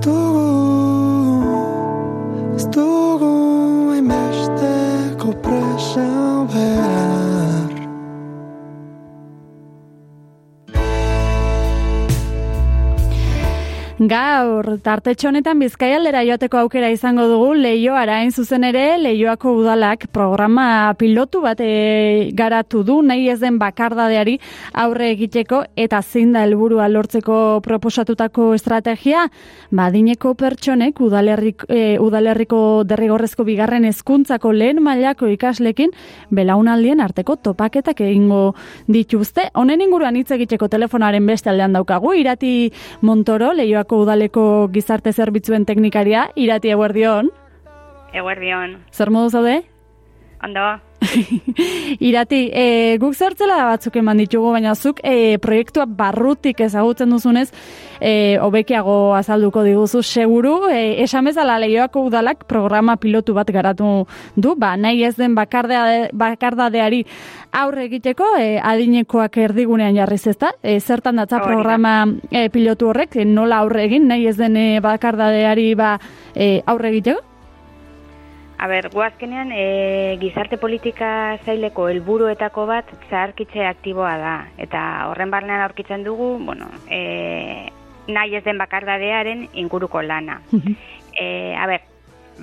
Estou, estou em mestre com pressão. Gaur, tartetxo honetan bizkaialdera joateko aukera izango dugu leio arain zuzen ere leioako udalak programa pilotu bat e, garatu du nahi ez den bakardadeari aurre egiteko eta zein da helburua lortzeko proposatutako estrategia badineko pertsonek udalerrik, e, udalerriko derrigorrezko bigarren hezkuntzako lehen mailako ikaslekin belaunaldien arteko topaketak egingo dituzte. Honen inguruan hitz egiteko telefonaren beste aldean daukagu, irati Montoro, leioako udaleko gizarte zerbitzuen teknikaria, irati eguerdion. Eguerdion. Zer modu zaude? Ondo. Irati, e, guk zertzela batzuk eman ditugu, baina zuk e, proiektua barrutik ezagutzen duzunez, e, obekiago azalduko diguzu seguru, e, esamezala lehioako udalak programa pilotu bat garatu du, ba, nahi ez den bakardea, bakardadeari aurre egiteko, e, adinekoak erdigunean jarriz ezta, e, zertan datza programa e, pilotu horrek, nola aurre egin, nahi ez den e, bakardadeari ba, e, aurre egiteko? A ber, guazkenean e, gizarte politika zaileko helburuetako bat zaharkitze aktiboa da. Eta horren barnean aurkitzen dugu, bueno, e, nahi ez den bakardadearen inguruko lana. e, a ber,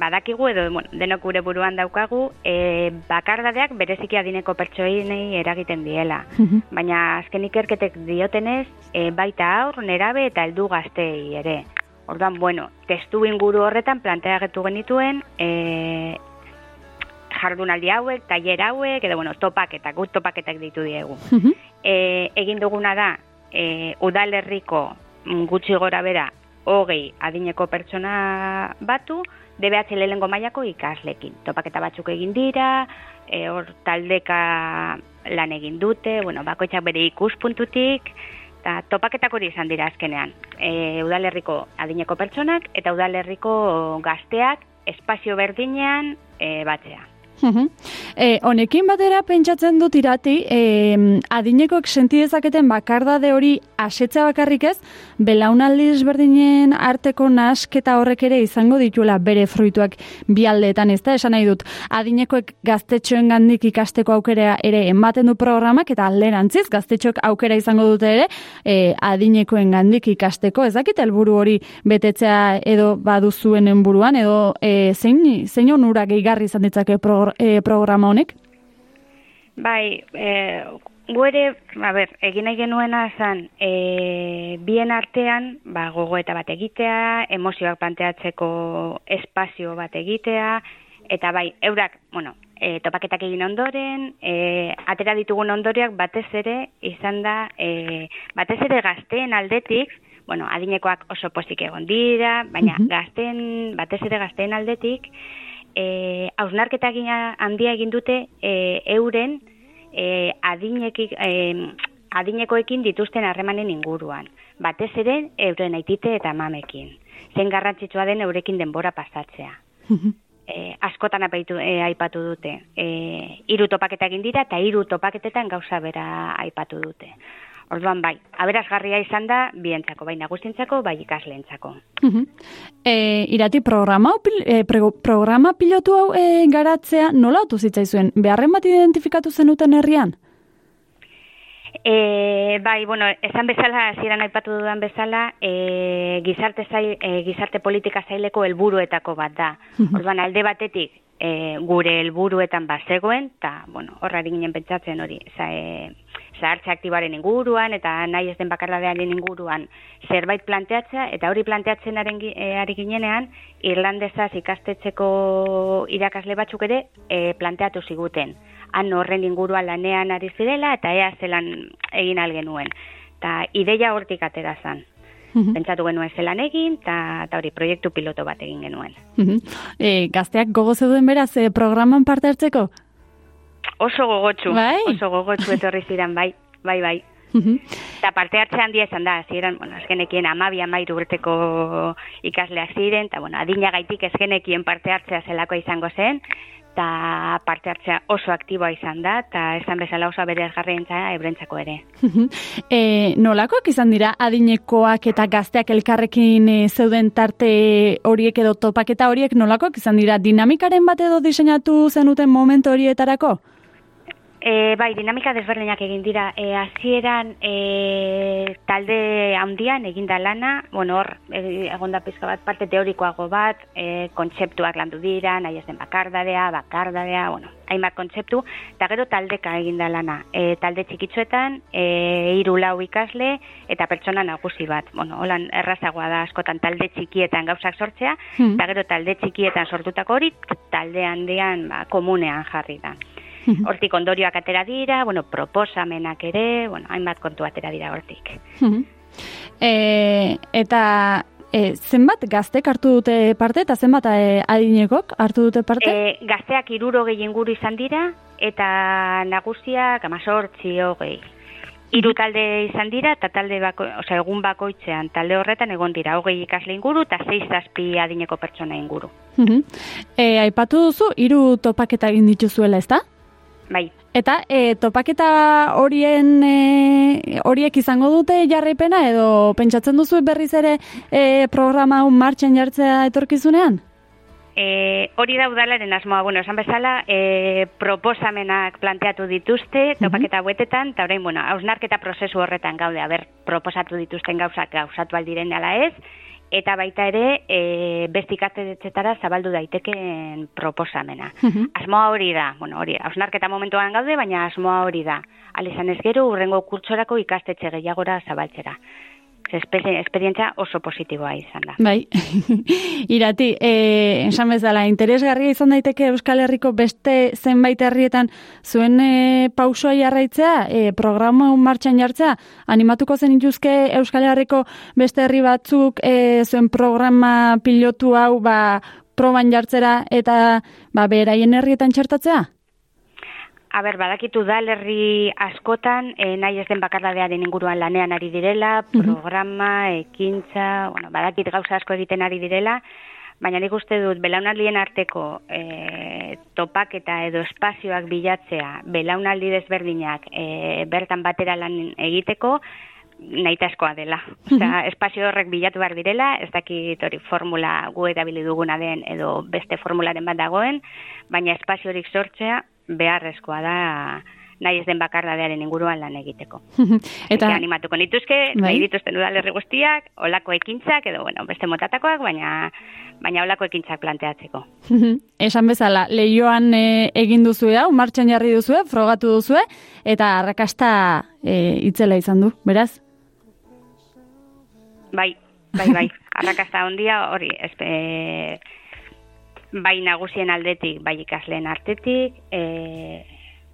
badakigu edo bueno, denok gure buruan daukagu, e, bakardadeak bereziki adineko pertsoinei eragiten diela. Baina azken ikerketek diotenez, e, baita aur, nerabe eta heldu gaztei ere. Orduan, bueno, testu inguru horretan planteagetu genituen, e, jardunaldi hauek, tailer hauek, edo, bueno, topaketak, gut topaketak ditu diegu. e, egin duguna da, e, udalerriko gutxi gora bera, hogei adineko pertsona batu, DBH lehengo mailako ikaslekin. Topaketa batzuk egin dira, e, hor taldeka lan egin dute, bueno, bakoitzak bere ikuspuntutik, eta topaketak hori izan dira azkenean. E, udalerriko adineko pertsonak eta udalerriko gazteak espazio berdinean e, batzea. E, honekin batera pentsatzen dut irati, e, adinekoek senti dezaketen bakardade hori asetza bakarrik ez, belaunaldi ezberdinen arteko nasketa horrek ere izango dituela bere fruituak bi aldeetan ez da, esan nahi dut, adinekoek gaztetxoen gandik ikasteko aukera ere ematen du programak, eta alderantziz gaztetxoek aukera izango dute ere, e, adinekoen gandik ikasteko, ez dakit helburu hori betetzea edo baduzuen buruan, edo e, zein, zein onura gehigarri izan ditzake programa e, programa honek? Bai, e, gu ere, a ber, egin nahi genuena zan, e, bien artean, ba, gogo eta bat egitea, emozioak planteatzeko espazio bat egitea, eta bai, eurak, bueno, e, topaketak egin ondoren, e, atera ditugun ondoreak batez ere, izan da, e, batez ere gazteen aldetik, bueno, adinekoak oso pozik egon dira, baina uh gazten, batez ere gazteen aldetik, e, hausnarketa handia egin dute e, euren e, adinekik, e, adinekoekin dituzten harremanen inguruan. Batez ere, euren aitite eta mamekin. Zen garrantzitsua den eurekin denbora pasatzea. e, askotan apaitu, e, aipatu dute. E, iru topaketa egin dira eta iru topaketetan gauza bera aipatu dute. Orduan bai, aberazgarria izan da bientzako, bai nagusientzako, bai ikasleentzako. e, irati programa, e, programa pilotu hau e, garatzea nola otu zitzaizuen? Beharren bat identifikatu zenuten herrian? E, bai, bueno, esan bezala, ziren aipatu dudan bezala, e, gizarte, zail, e, gizarte politika zaileko helburuetako bat da. Orduan, alde batetik, e, gure helburuetan bazegoen, eta, bueno, horra ginen pentsatzen hori, za, e, zahartze aktibaren inguruan eta nahi ez den bakarladearen inguruan zerbait planteatzea eta hori planteatzen e, ari ginenean irlandezaz ikastetxeko irakasle batzuk ere e, planteatu ziguten. Han horren inguruan lanean ari zirela eta ea zelan egin algenuen. Eta ideia hortik atera zan. Pentsatu genuen zelan egin, eta hori proiektu piloto bat egin genuen. e, gazteak gogo zeuden beraz, e, programan parte hartzeko? Oso gogotsu, bai? oso gogotsu etorri ziren, bai, bai, bai. Eta parte hartze handia esan da, ziren, bueno, azkenekien amabia mairu urteko ikasleak ziren, eta bueno, adina gaitik ezgenekien parte hartzea zelako izango zen, eta parte hartzea oso aktiboa izan da, eta esan bezala oso jarrientza ebrentzako ere. e, nolakoak izan dira adinekoak eta gazteak elkarrekin e, zeuden tarte horiek edo topaketa horiek nolakoak izan dira dinamikaren bat edo diseinatu zenuten momentu horietarako? E, bai, dinamika desberdinak egin dira. E, azieran e, talde handian eginda lana, bueno, hor, e, egon da pizka bat, parte teorikoago bat, e, kontzeptuak landu dira, nahi ezen bakardadea, bakardadea, bueno, hainbat kontzeptu, eta gero taldeka eginda lana. E, talde txikitzuetan, e, iru lau ikasle, eta pertsona nagusi bat. Bueno, holan errazagoa da askotan talde txikietan gauzak sortzea, hmm. eta gero talde txikietan sortutako hori, talde handian ba, komunean jarri da. Hortik ondorioak atera dira, bueno, proposamenak ere, bueno, hainbat kontu atera dira hortik. e, eta e, zenbat gaztek hartu dute parte eta zenbat e, adinekok hartu dute parte? E, gazteak iruro gehien guru izan dira eta nagusiak amazortzi hogei. Iru talde izan dira eta talde bako, oza, egun bakoitzean talde horretan egon dira hogei ikasle inguru eta zeiz zazpi adineko pertsona inguru. e, aipatu duzu, hiru topaketa egin dituzuela, ez da? Bai. Eta e, topaketa horien e, horiek izango dute jarraipena edo pentsatzen duzu berriz ere e, programa hau martxan jartzea etorkizunean? E, hori da udalaren asmoa, bueno, esan bezala, e, proposamenak planteatu dituzte, topaketa buetetan, eta orain, bueno, hausnarketa prozesu horretan gaude, haber, proposatu dituzten gauzak gauzatu aldiren dela ez, eta baita ere e, bestikatzetara zabaldu daiteken proposamena. Asmoa hori da, bueno, hori, hausnarketa momentuan gaude, baina asmoa hori da. Alizan ez gero, urrengo kurtsorako ikastetxe gehiagora zabaltzera esperientzia oso positiboa izan da. Bai, irati, e, esan bezala, interesgarria izan daiteke Euskal Herriko beste zenbait herrietan zuen e, pausoa jarraitzea, e, programa martxan jartzea, animatuko zen intuzke Euskal Herriko beste herri batzuk e, zuen programa pilotu hau ba, proban jartzera eta ba, beraien herrietan txertatzea? Aber, badakitu da lerri askotan, e, nahi ez den bakardadearen inguruan lanean ari direla, programa, ekintza, bueno, badakit gauza asko egiten ari direla, baina nik uste dut, belaunaldien arteko e, topak eta edo espazioak bilatzea, belaunaldi desberdinak e, bertan batera lan egiteko, nahitaskoa dela. Osea, espazio horrek bilatu behar direla, ez dakit hori formula gu erabili duguna den edo beste formularen bat dagoen, baina espazio horik sortzea beharrezkoa da nahi ez den bakardadearen inguruan lan egiteko. Eta animatuko nituzke, bai? nahi dituzten udalerri guztiak, olako ekintzak, edo bueno, beste motatakoak, baina baina olako ekintzak planteatzeko. Esan bezala, lehioan e, egin duzu hau, martxan jarri duzu, frogatu duzu, eta arrakasta e, itzela izan du, beraz? Bai, bai, bai, arrakasta ondia hori, espe, bai nagusien aldetik, bai ikasleen artetik, e,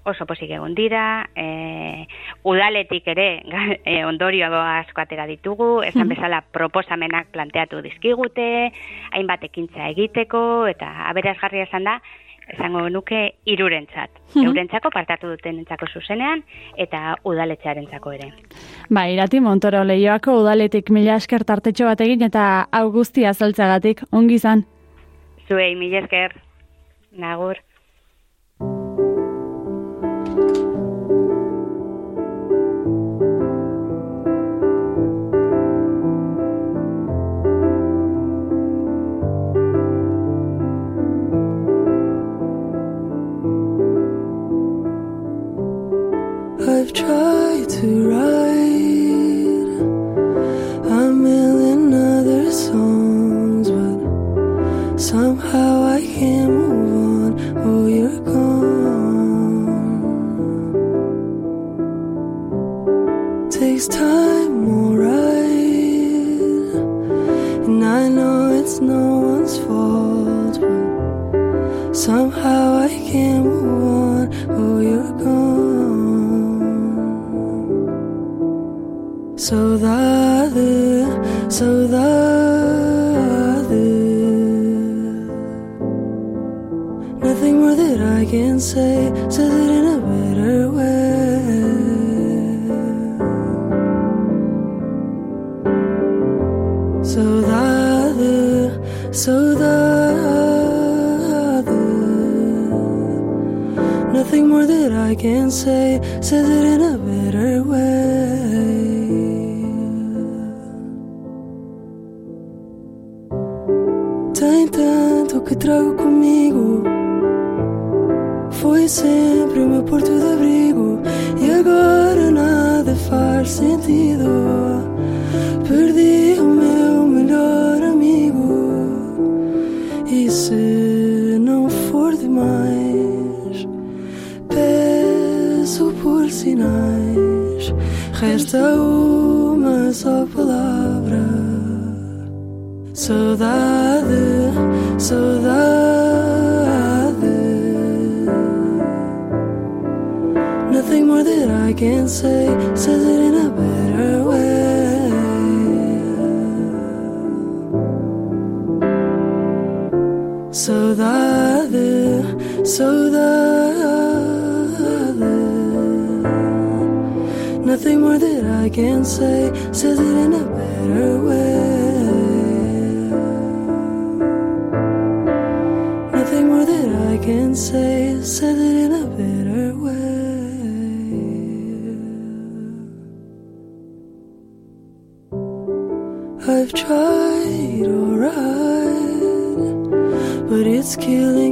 oso posik egon dira, e, udaletik ere e, ondorio asko atera ditugu, esan bezala proposamenak planteatu dizkigute, hainbat ekintza egiteko, eta aberazgarria esan da, esango nuke irurentzat. Eurentzako partatu duten entzako zuzenean eta udaletxearentzako ere. Ba, irati Montoro lehioako udaletik mila esker tartetxo bat egin eta augustia zaltzagatik, ongi zan? Zuei, mila esker, nagur. So the Nothing more that I can say says it in a better way. So the Nothing more that I can say says it in a better way. Tem tanto que trago comigo. Foi sempre o meu porto de abrigo. E agora nada faz sentido. Perdi o meu melhor amigo. E se não for demais, peço por sinais. Resta can say says it in a better way. Saudade, saudade. Nothing more that I can say says it in a better way. Nothing more that I can say says it in a it's killing